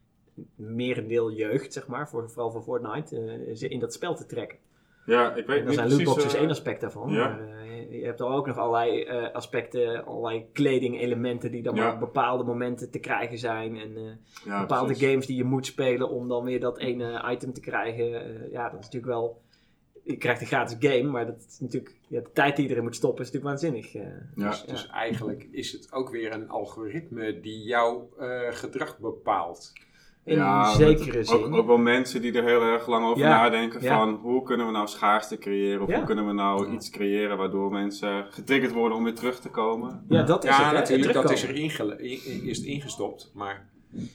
merendeel jeugd, zeg maar, voor, vooral voor Fortnite, eh, ze in dat spel te trekken. ja, ik weet En dan niet zijn precies... lootboxes eh, één aspect daarvan. ja. Maar eh, je hebt er ook nog allerlei eh, aspecten, allerlei kledingelementen die dan Ja. maar op bepaalde momenten te krijgen zijn. En eh, ja, bepaalde precies. games die je moet spelen om dan weer dat ene item te krijgen. Eh, ja, dat is natuurlijk wel je krijgt een gratis game, maar dat is natuurlijk, ja, de tijd die erin moet stoppen is natuurlijk waanzinnig. eh. Ja. Dus, dus eigenlijk is het ook weer een algoritme die jouw eh, gedrag bepaalt. In Ja, zekere met- zin. Ook, ook wel mensen die er heel erg lang over Ja, nadenken ja. van hoe kunnen we nou schaarste creëren of Ja. hoe kunnen we nou iets creëren waardoor mensen getriggerd worden om weer terug te komen. ja, dat is ja, het. hè, natuurlijk, dat is er ingele- is het ingestopt. Maar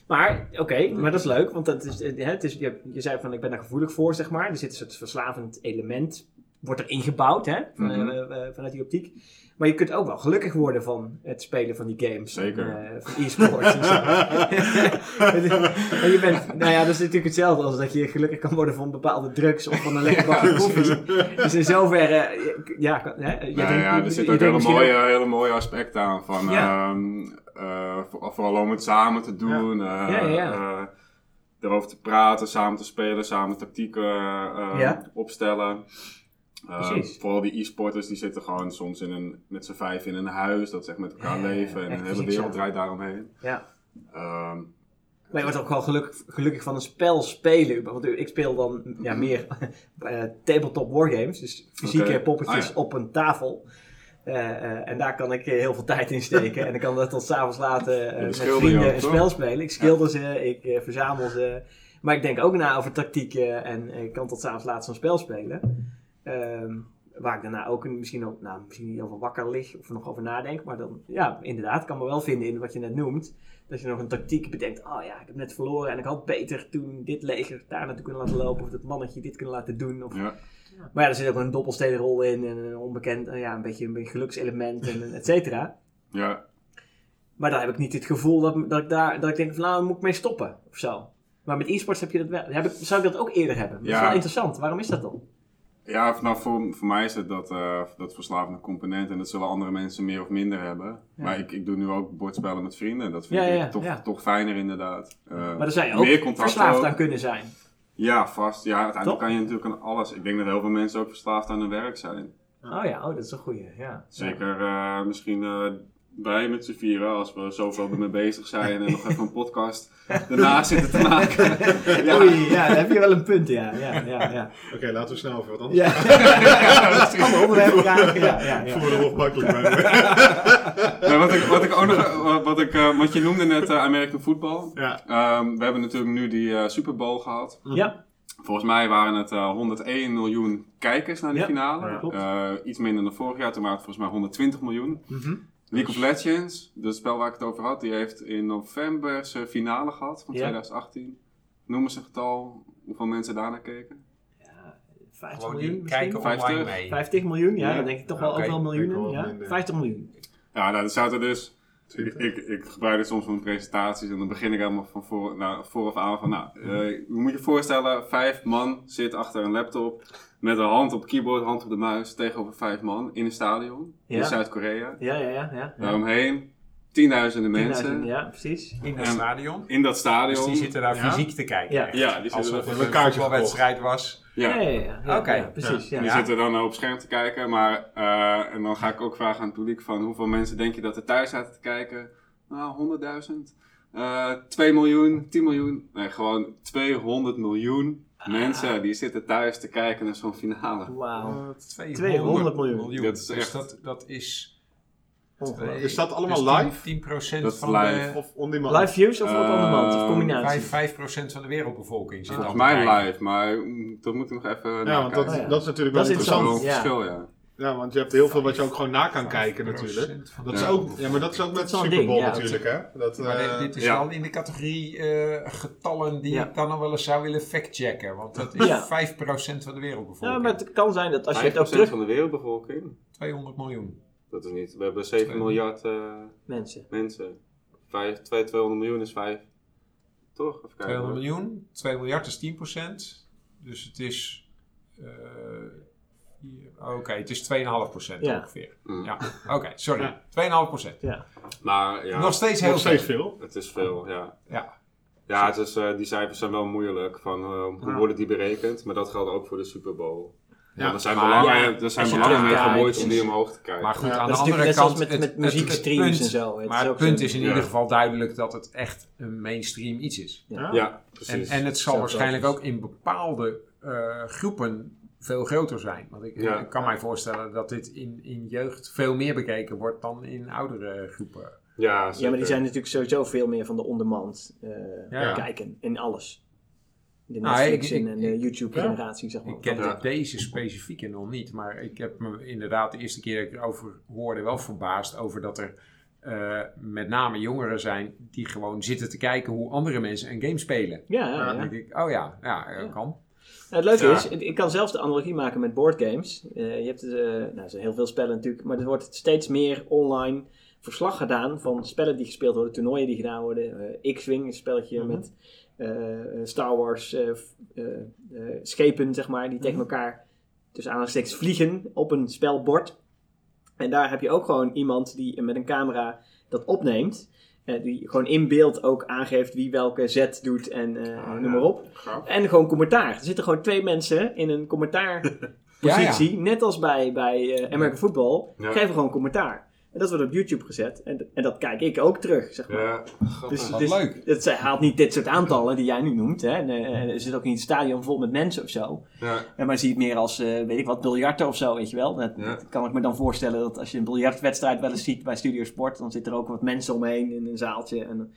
Maar, oké, maar dat is leuk, want dat is, hè, het is, je, je zei van ik ben daar gevoelig voor, zeg maar. Er zit een soort verslavend element, wordt er ingebouwd, hè, van, Mhm. eh, eh, vanuit die optiek. Maar je kunt ook wel gelukkig worden van het spelen van die games. Zeker. En, eh, van e-sports en zo. en je bent, nou ja, dat is natuurlijk hetzelfde als dat je gelukkig kan worden van bepaalde drugs of van een lekker bakje koffie. Dus in zoverre, ja, kan- hè, je Nou denkt- ja, er zit ook hele misschien mooie, hele mooie aspecten aan. Van, Ja. ehm, eh, voor- vooral om het samen te doen. Ja, erover te praten, samen te spelen, samen tactieken Ja. opstellen. Eh, Precies. vooral die e-sporters die zitten gewoon soms in een, met z'n vijf in een huis. Dat ze echt met elkaar Ja, leven en de hele wereld draait daaromheen. Ja. Ehm, Maar je wordt ook gewoon gelukkig, gelukkig van een spel spelen. Want ik speel dan ja, meer eh, tabletop wargames. Dus fysieke poppetjes Ah, ja. op een tafel. Eh, eh, en daar kan ik heel veel tijd in steken. en ik kan dat tot s'avonds laten die met vrienden ook, een spel spelen. Ik schilder ze, ik verzamel ze. Maar ik denk ook na over tactieken. En ik kan tot s'avonds laat zo'n spel spelen. Ehm, waar ik daarna ook een- misschien, ook, nou, misschien niet over wakker lig of er nog over nadenk. Maar dan, ja, inderdaad, kan me wel vinden in wat je net noemt. Dat je nog een tactiek bedenkt. Oh ja, ik heb net verloren en ik had beter toen dit leger daar naartoe kunnen laten lopen. Of dat mannetje dit kunnen laten doen. Of, ja. Maar ja, er zit ook een doppelstedenrol in. En een onbekend, ja, een beetje een beetje gelukselement en et cetera. Ja. Maar dan heb ik niet het gevoel dat, dat ik daar, dat ik denk van nou, daar moet ik mee stoppen. Of zo. Maar met e-sports heb je dat wel. Heb ik, zou ik dat ook eerder hebben? Dat is Ja. wel interessant. Waarom is dat dan? Ja, nou, voor, voor mij is het dat, eh, dat verslavende component en dat zullen andere mensen meer of minder hebben. Ja. Maar ik, ik doe nu ook bordspellen met vrienden. Dat vind Ja, ik ja, toch, toch fijner inderdaad. Eh, Maar zou je ook meer verslaafd ook. aan kunnen zijn. Ja, vast. Ja, uiteindelijk kan je natuurlijk aan alles. Ik denk dat heel veel mensen ook verslaafd aan hun werk zijn. Oh ja, oh, dat is een goeie. Ja. Zeker eh, misschien eh, wij met z'n vieren, als we zoveel ermee bezig zijn en nog even een podcast daarna zitten te maken. Ja. Oei, ja, daar heb je wel een punt, ja. ja, ja, ja. Oké, laten we snel over wat anders. ja. Ander onderwerp graag. Ja, ja, ja. Voel er bij. Maar wat, ik, wat ik ook nog, wat, ik, eh, want je noemde net eh, American football. Ja. Ehm, we hebben natuurlijk nu die eh, Super Bowl gehad. Ja, Volgens mij waren het eh, 101 miljoen kijkers naar die Ja, finale. ja, klopt. Eh, iets minder dan vorig jaar, toen waren het volgens mij 120 miljoen. Mhm. League of Legends, het spel waar ik het over had, die heeft in november zijn finale gehad van Ja. 2018. Noem eens een getal hoeveel mensen daarnaar keken. ja 50 gewoon miljoen misschien? kijken 50. online mee. 50 miljoen, ja, Ja. dan denk ik toch wel Oké, ook wel miljoenen. wel Ja? minder. 50 miljoen. Ja, nou, er zaten dus. Ik, ik, ik gebruik dit soms voor mijn presentaties en dan begin ik helemaal van voor, nou, vooraf aan van, nou, eh, je moet je voorstellen, vijf man zit achter een laptop met een hand op het keyboard, hand op de muis, tegenover vijf man in een stadion Ja. in Zuid-Korea. Ja, ja, ja. ja. Daaromheen tienduizenden 10.000, mensen Ja, precies. In En- stadion. in dat Dus stadion. die zitten daar Ja? fysiek te kijken. Ja. die zitten Alsof er- het een voetbalwedstrijd was. Ja, Ja. ja, ja. ja, Oké. ja, precies. Ja. Die zitten dan op scherm te kijken, maar eh, en dan ga ik ook vragen aan het publiek van hoeveel mensen denk je dat er thuis zaten te kijken? Nou, 100.000, eh 2 miljoen, 10 miljoen, nee gewoon 200 miljoen mensen die zitten thuis te kijken naar zo'n finale. Wauw. 200 miljoen. Dat is dus echt- dat, dat is... Ongelooflijk. Is dat allemaal dus live? 10, 10% Dat is van live. de... Of on demand? Live views of op Eh, on-demand? Of combinatie? 5, 5% van de wereldbevolking zit Volgens al mij kijken. live, maar mm, dat moet ik nog even Ja, want dat, Oh ja. dat is natuurlijk Dat wel is Dat interessant. een Ja. verschil, ja. Ja, want je hebt heel veel wat je ook gewoon na kan kijken 5% natuurlijk. Dat is ook, ja, maar dat is ook met Super Bowl ding, ja. natuurlijk, hè? Dat, Maar eh, dit, dit is ja. wel in de categorie eh, getallen die Ja. ik dan nog wel eens zou willen factchecken. Want dat is Ja. 5% van de wereldbevolking. Ja, maar het kan zijn dat als je het 5% ook terug... van de wereldbevolking? 200 miljoen. Dat is niet. We hebben 7 Twee. miljard eh, Mensen. mensen. 5, 2, 200 miljoen is 5. Toch? Even kijken. 200 hoor. miljoen. 2 miljard is 10%. Dus het is... eh, vier- Oké, het is 2,5% Ja. ongeveer. Mm. Ja, oké, sorry. Ja. 2,5%. Ja. Maar ja, Nog steeds heel nog steeds veel. veel. het is veel, ja. Ja. Ja, het is, eh, die cijfers zijn wel moeilijk. Van, eh, hoe Ja. worden die berekend? Maar dat geldt ook voor de Super Bowl. Ja, er zijn maar belangen, ja, er zijn belangen mee terugkijkt, gemoeid om die omhoog te krijgen. Maar goed, Ja, aan Dat de andere kant... zoals met, met het- muziekstreams het en zo. Het Maar het punt is in Ja. ieder geval duidelijk dat het echt een mainstream iets is. Ja. ja, En, precies. en het zal waarschijnlijk ook in bepaalde eh, groepen veel groter zijn. Want ik, Ja. ik kan mij voorstellen dat dit in, in jeugd veel meer bekeken wordt dan in oudere groepen. Ja, Ja, maar die zijn natuurlijk sowieso veel meer van de on-demand eh, Ja. kijken in alles. De Nou, Netflix ik- ik- en de YouTube-generatie, zeg maar. Ik ken deze specifieke nog niet, maar ik heb me inderdaad de eerste keer dat ik erover hoorde wel verbaasd over dat er eh, met name jongeren zijn die gewoon zitten te kijken hoe andere mensen een game spelen. Ja, ja, Ja, Dan ja. denk ik, oh ja, ja, kan. Nou, het leuke is, ik- kan zelfs de analogie maken met boardgames. Eh je hebt eh, nou, er zijn heel veel spellen natuurlijk, maar er wordt steeds meer online verslag gedaan van spellen die gespeeld worden, toernooien die gedaan worden. X-Wing, een spelletje Mhm. met Star Wars eh, f- eh, eh, schepen, zeg maar, die tegen elkaar tussen aanhalingstekens vliegen op een spelbord. En daar heb je ook gewoon iemand die met een camera dat opneemt. eh, die gewoon in beeld ook aangeeft wie welke zet doet en eh, Ah, noem ja. maar op. En gewoon commentaar. Er zitten gewoon twee mensen in een commentaarpositie. Net als bij, bij eh, American Football. Ja. Geven gewoon commentaar. En dat wordt op YouTube gezet. En, en dat kijk ik ook terug, zeg maar. Ja, grappig. Dus, Wat dus leuk. Het zij haalt niet dit soort aantallen die jij nu noemt. Hè. En, eh, er zit ook niet een stadion vol met mensen of zo. ja. En maar zie het meer als, eh, weet ik wat, biljarten of zo, weet je wel. Dat, Ja. dat kan ik me dan voorstellen dat als je een biljartwedstrijd wel eens ziet bij Studio Sport, dan zit er ook wat mensen omheen in een zaaltje. En,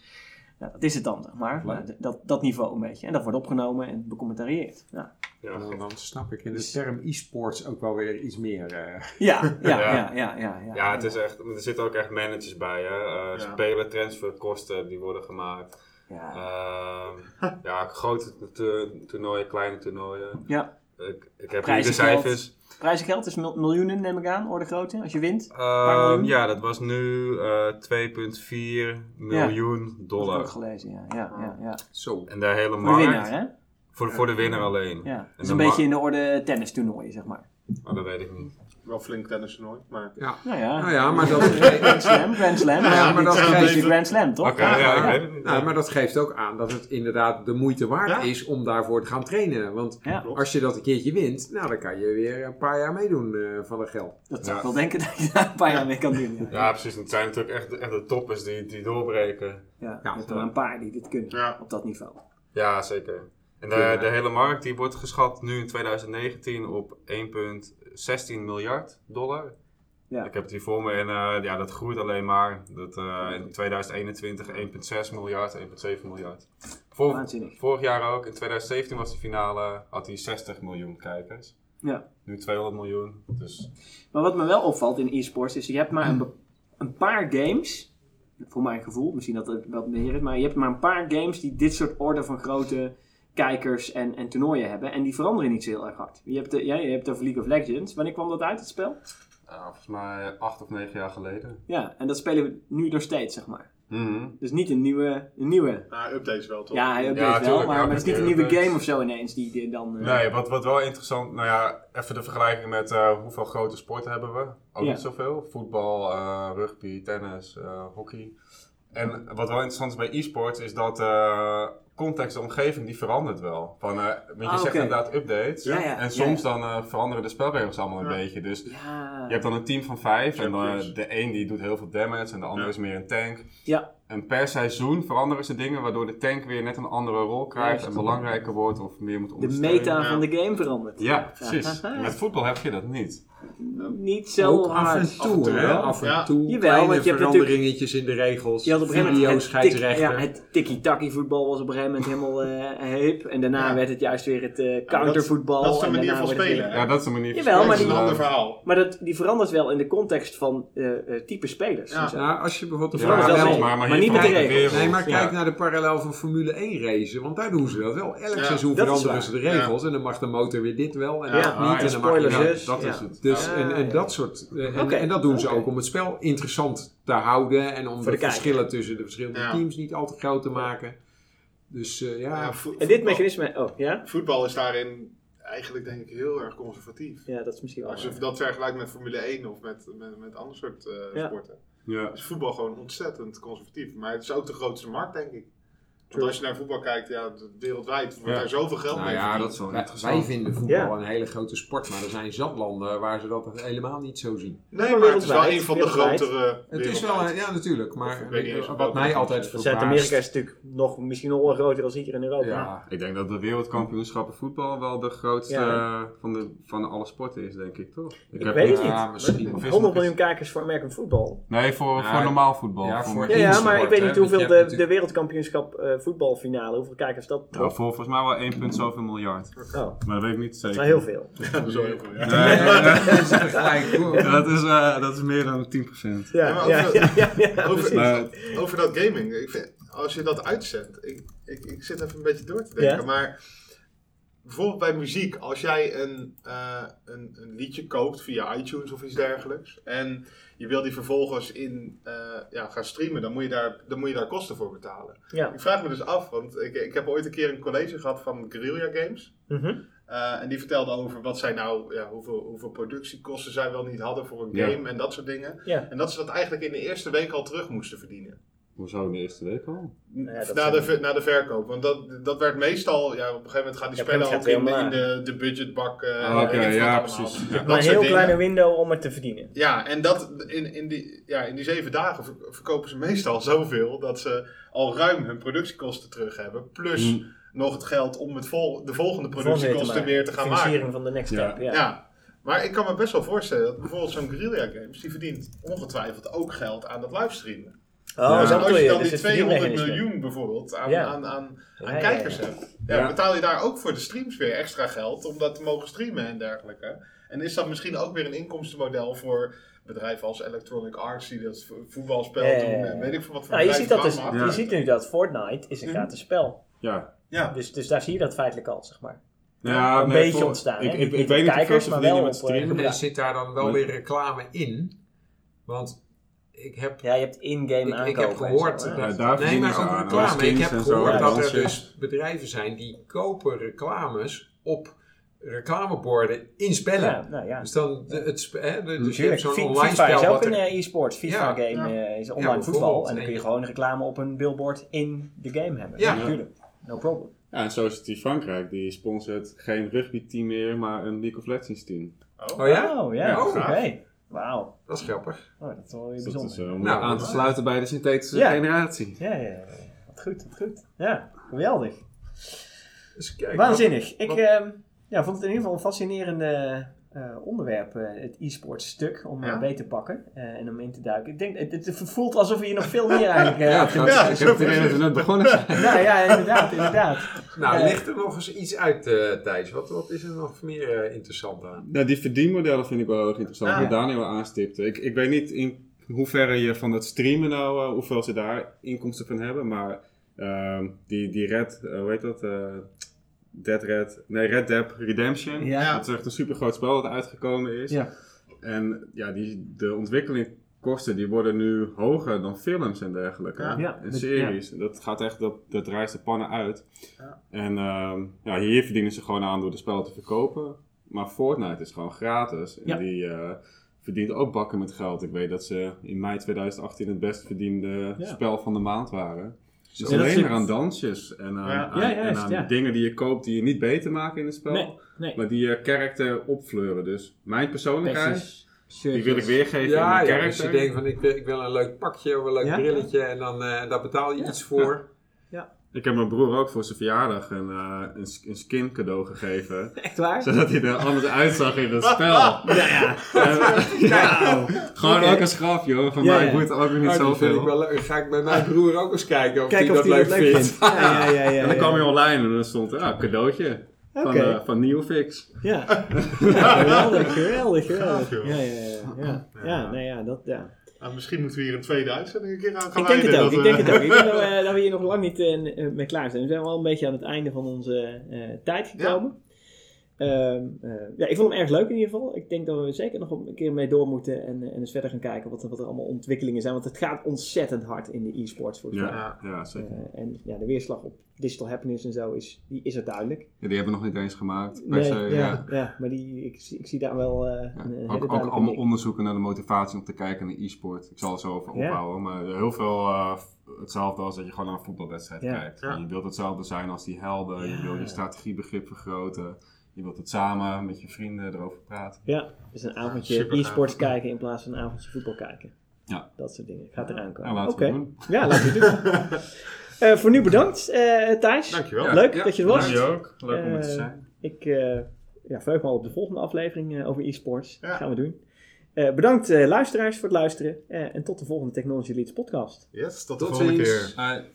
ja, dat is het dan, zeg maar. Nou, dat, dat niveau een beetje. En dat wordt opgenomen en becommentarieerd. Ja, Ja, Dan, dan snap ik in de Dus- term e-sports ook wel weer iets meer. eh. ja, ja, Ja. ja, ja. ja, ja, Ja, het is echt, er zitten ook echt managers bij. Hè? Uh, Ja. Spelen, transferkosten, die worden gemaakt. Ja. Ehm, ja, grote to- toernooien, kleine toernooien. Ja. Ik, ik heb hier de cijfers. Prijzengeld is mil- miljoenen, neem ik aan, orde grootte, als je wint. Ehm, ja, dat was nu eh 2,4 miljoen Dat heb ik dollar. ook gelezen, ja. ja, ja, ja. Zo. En de hele Voor de markt. winnaar, hè? Voor, voor de winnaar alleen. Ja. Dat is een beetje in de orde tennistoernooien, zeg maar. Oh, dat weet ik niet. Wel flink tennistoernooi, maar... Ja. Nou ja. Nou ja, maar dat, Grand Slam, Grand Slam. Ja, Ja, maar dat geeft- Grand Slam, toch? Oké, ja, nou, maar dat geeft ook aan dat het inderdaad de moeite waard Ja. is om daarvoor te gaan trainen. Want als je dat een keertje wint, nou, dan kan je weer een paar jaar meedoen eh, van het geld. dat zou ik wel denken dat je daar een paar jaar mee kan doen. Ja, Ja, precies. Het zijn natuurlijk echt, de- echt de toppers die, die doorbreken. ja, er maar een paar die dit kunnen Ja. op dat niveau. Ja, zeker. En de, Ja. de hele markt die wordt geschat nu in 2019 op 1,16 miljard dollar. Ja. Ik heb het hier voor me en eh, ja, dat groeit alleen maar. Dat, eh, in 2021 1,6 miljard, 1,7 miljard. Vor- vorig jaar ook, in 2017 was de finale, had hij 60 miljoen kijkers. Ja. Nu 200 miljoen. Dus Maar wat me wel opvalt in e-sports is, je hebt maar een, een paar games, voor mijn gevoel, misschien dat het wat meer is, maar je hebt maar een paar games die dit soort orde van grote kijkers en, en toernooien hebben. En die veranderen niet zo heel erg hard. Je hebt, de, ja, je hebt over League of Legends. Wanneer kwam dat uit, het spel? ja, volgens mij acht of negen jaar geleden. Ja, en dat spelen we nu nog steeds, zeg maar. Mhm. Dus niet een nieuwe, een nieuwe Nou, updates wel toch? Ja, hij update Ja, wel, tuurlijk, maar, ja, maar het is niet een nieuwe updates. game of zo ineens die die dan... eh, Nee, wat, wat wel interessant, nou ja, even de vergelijking met eh, hoeveel grote sporten hebben we? Ook Ja. niet zoveel. Voetbal, eh, rugby, tennis, eh, hockey. En wat wel interessant is bij e-sport is dat context, de omgeving, die verandert wel. Van, eh, want je Ah, zegt inderdaad updates. Ja, ja, en soms ja, dan eh, veranderen de spelregels allemaal een Ja. beetje. Dus Ja. je hebt dan een team van vijf en de een die doet heel veel damage en de ander Ja. is meer een tank. Ja. En per seizoen veranderen ze dingen waardoor de tank weer net een andere rol krijgt en belangrijker wordt of meer moet de ondersteunen. meta Ja. van de game verandert. Ja, precies. Ja. Met voetbal heb je dat niet. Niet zo ook af hard. en toe, toe hè? Af en Ja. toe. Jawel, kleine want je hebt veranderingetjes in de regels. Je had op een gegeven moment het, ja, het tiki-taki voetbal was op een gegeven moment helemaal eh hip. En daarna Ja. werd het juist weer het eh, dat- countervoetbal. dat is de en manier daarna van spelen? Ja, dat is een manier van Jawel, spelen. maar dat is die- een ander verhaal. Maar dat, die verandert wel in de context van eh, eh, type spelers. Ja. en zo. Nou, als je bijvoorbeeld de Ja, parallel... maar, Maar hier niet met de regels. Nee, maar Ja. kijk naar de parallel van Formule 1 racen, want daar doen ze dat wel. Elk Ja, seizoen dat veranderen ze de regels en dan mag de motor weer dit wel en Ja, dat ah, niet. ja, en dan mag dus. Dat Ja. is het. Dus, Ja, en, en ja. dat soort. eh, En, dat doen ze ook om het spel interessant te houden en om Voor de, verschillen tussen de verschillende Ja. teams niet al te groot te maken. Dus eh, ja, Ja, vo- En dit mechanisme... Oh, ja? Voetbal is daarin eigenlijk denk ik heel erg conservatief. Ja, dat is misschien wel Als je dat vergelijkt met Formule 1 of met, met, met andere soort eh, Ja. sporten, Ja. is voetbal gewoon ontzettend conservatief. Maar het is ook de grootste markt, denk ik. Want als je naar voetbal kijkt, ja, wereldwijd wordt Ja. daar zoveel geld Nou mee ja, verdiend. dat is wel wij, interessant. wij vinden voetbal Ja. een hele grote sport, maar er zijn zat landen waar ze dat helemaal niet zo zien. Nee, Maar het is wel een van de grotere Het is wel, een- ja natuurlijk, maar ik weet niet eens wat mij altijd is. verbaast... Zuid-Amerika is natuurlijk nog, misschien nog wel groter dan hier in Europa. Ja, Ik denk dat de wereldkampioenschappen voetbal wel de grootste Ja. van, de, van alle sporten is, denk ik, toch? Ik weet het ja, niet. misschien. Of is 100 nog miljoen kijkers voor American football. Nee, voor, Ja, voor normaal voetbal. ja, voor, voor- Ja, ja, Eens maar ik weet niet hoeveel de, de wereldkampioenschap eh, voetbalfinale, hoeveel kijkers dat Nou, voor, volgens mij wel 1 punt zoveel miljard. Oh, Maar dat weet ik niet dat zeker. is wel heel veel. Ja, dat is wel heel veel, ja. Nee, nee, nee. dat is dat, is, eh, dat is meer dan 10%. Ja, Ja, maar ja, over- ja, ja, ja, over- dat gaming. Ik vind, als je dat uitzendt. Ik, ik, ik zit even een beetje door te denken. Ja. Maar bijvoorbeeld bij muziek. Als jij een, eh, een, een liedje koopt via iTunes of iets dergelijks. En je wil die vervolgens in, eh, ja, gaan streamen. Dan moet, je daar, dan moet je daar kosten voor betalen. Ja. Ik vraag me dus af. Want ik, ik heb ooit een keer een college gehad van Guerrilla Games. Mhm. Eh, en die vertelde over wat zij nou, ja, hoeveel, hoeveel productiekosten zij wel niet hadden voor een Ja. game en dat soort dingen. Ja. En dat ze dat eigenlijk in de eerste week al terug moesten verdienen. Hoezo in de eerste week al? ja, dat na, de, ver- na de verkoop. Want dat, dat werd meestal, ja, op een gegeven moment gaan die Ja, spellen gaat ook in, de, de budgetbak. eh, Ah, oké, ja, precies. Ja. Maar een heel dingen. kleine window om het te verdienen. Ja, en dat, in, in, die, ja, in die zeven dagen ver- verkopen ze meestal zoveel dat ze al ruim hun productiekosten terug hebben. Plus Hm. nog het geld om het vol, de volgende productiekosten weer te gaan maken. Financiering van de next Ja. step. Ja. Ja. Maar ik kan me best wel voorstellen dat bijvoorbeeld zo'n Guerrilla Games, die verdient ongetwijfeld ook geld aan dat livestreamen. Oh, als je dan die het 200 verdienmechanisme. miljoen bijvoorbeeld aan, Ja. aan, aan, aan Ja, ja, kijkers ja. hebt, ja, Ja. betaal je daar ook voor de streams weer extra geld om dat te mogen streamen en dergelijke. En is dat misschien ook weer een inkomstenmodel voor bedrijven als Electronic Arts die dat vo- voetbalspel Ja, ja, doen ja, en weet ik veel wat voor Nou, je ziet, dat dus, je ziet nu dat Fortnite is een Mhm. gratis spel. Ja. Ja. Dus, dus daar zie je dat feitelijk al, zeg maar. Ja, een nee, beetje voor- ontstaan, Ik, ik, weet niet kijkers, ze maar wel met op, eh, streamen. En zit daar dan wel weer reclame in? Want ik heb, Ja, je hebt in-game ik, aankopen. ik heb gehoord... zo. Ja, nee, maar ook reclame. Ik heb gehoord dat er dus bedrijven zijn die kopen reclames op reclameborden in spellen. Ja, nou ja. Dus dan, de, het, hè, de, dus je hebt zo'n online FIFA spel is ook wat een er- eh, e-sports. FIFA Ja. game Ja. eh, is online Ja, voetbal. En dan kun je gewoon reclame op een billboard in de game hebben. Ja. natuurlijk. No problem. Ja, en zo is het die Frankrijk. Die sponsort geen rugbyteam meer, maar een League of Legends team. Oh. Oh ja? Oh ja, Ja, oké. gaaf. Wauw. Dat is grappig. Oh, dat is wel weer Dus dat bijzonder. is eh, om Nou, aan te sluiten bij de synthetische Ja. generatie. Ja, ja, ja. Wat goed, wat goed. Ja, geweldig. Dus kijk, Waanzinnig. Ik wat- ehm, ja, vond het in ieder geval een fascinerende eh, onderwerp, eh, het e-sports stuk, om Ja. eh, mee te pakken eh, en om in te duiken. Ik denk, het, het voelt alsof je hier nog veel meer eigenlijk eh, Ja, Ja, ik heb het idee dat we net begonnen zijn. Nou ja, inderdaad, inderdaad. Nou, ligt er nog eens iets uit, eh Thijs? Wat, wat is er nog meer eh, interessant aan? Nou, die verdienmodellen vind ik wel heel erg interessant, Ah. wat Daniel aanstipte. Ik, ik weet niet in hoeverre je van het streamen nou, eh, hoeveel ze daar inkomsten van hebben, maar ehm, die, die Red, hoe heet dat? Dead Red, nee, Red Dead Redemption. Ja. Dat is echt een super groot spel dat uitgekomen is. Ja. En ja, die, de ontwikkelingskosten die worden nu hoger dan films en dergelijke. Ja. Ja, En dat- series. Dat gaat echt, dat, dat rijst de pannen uit. Ja. En ehm, ja, hier verdienen ze gewoon aan door de spellen te verkopen. Maar Fortnite is gewoon gratis. En Ja. die eh, verdient ook bakken met geld. Ik weet dat ze in mei 2018 het best verdiende Ja. spel van de maand waren. Dus Ja, dat alleen is- maar aan dansjes en aan, Ja. aan- Ja, en aan dingen die je koopt die je niet beter maken in het spel. Nee, nee. Maar die je karakter opfleuren. Dus mijn persoonlijkheid, Petjes, die wil ik weergeven Ja, in mijn ja dus je denkt van ik wil, ik wil een leuk pakje of een leuk Ja. brilletje en dan eh, daar betaal je Ja. iets voor. Ik heb mijn broer ook voor zijn verjaardag een, eh, een, een skin cadeau gegeven. Echt waar? Zodat hij er anders uitzag in het spel. Nou ja. En, ja, gewoon ook als grapje hoor. Van Ja, mij ja. het ook niet Oh, vind ik wel leuk. Ga ik bij mijn broer ook eens kijken of hij of dat hij leuk dat leuk vindt. vindt. Ja, ja, ja. ja, En dan kwam je online en dan stond er, ah, cadeautje. Van, eh, van Neofix. Ja. ja, geweldig, geweldig, geweldig. Gaaf, joh. Ja, ja, ja. Ja, ja, nee, ja, dat, ja. Nou, misschien moeten we hier een tweede uitzending een keer aan gaan Ik denk het wijden, ook, ik denk eh, het ook. Ik denk dat we, dat we hier nog lang niet eh, eh, mee klaar zijn. We zijn wel een beetje aan het einde van onze eh, tijd gekomen. Ehm, eh, ja, ik vond hem erg leuk in ieder geval. Ik denk dat we zeker nog een keer mee door moeten en, eh, en eens verder gaan kijken wat, er- wat er allemaal ontwikkelingen zijn. Want het gaat ontzettend hard in de e-sports volgens mij. Ja, ja, zeker. Eh, en ja, de weerslag op digital happiness en zo is, die is er duidelijk. Ja, die hebben we nog niet eens gemaakt. Per Nee, se, ja, ja. ja. maar die, ik, zie- ik zie daar wel eh, Ja. een, Ook, ook allemaal onderzoeken naar de motivatie om te kijken naar e-sport. Ik zal er zo over Ja. ophouden. Maar heel veel eh, hetzelfde als dat je gewoon naar een voetbalwedstrijd Ja. kijkt. Ja. Je wilt hetzelfde zijn als die helden. Ja. Je wil je strategiebegrip vergroten. Je wilt het samen met je vrienden erover praten. Ja, dus een avondje e-sports kijken in plaats van een avondje voetbal kijken. Ja. Dat soort dingen. Gaat eraan komen. Nou, laten Oké. we het doen. Ja, laten we het doen. Eh, voor nu bedankt, eh, Thijs. Dankjewel. Ja. Leuk Ja, dat je er was. Dank je ook. Leuk om er te Eh, zijn. Ik eh ja, verheug me al op de volgende aflevering eh, over e-sports. Ja. Gaan we doen. Eh, bedankt eh, luisteraars voor het luisteren. eh, en tot de volgende Technology Leads podcast. Yes, tot de Tot volgende ziens. keer. Bye.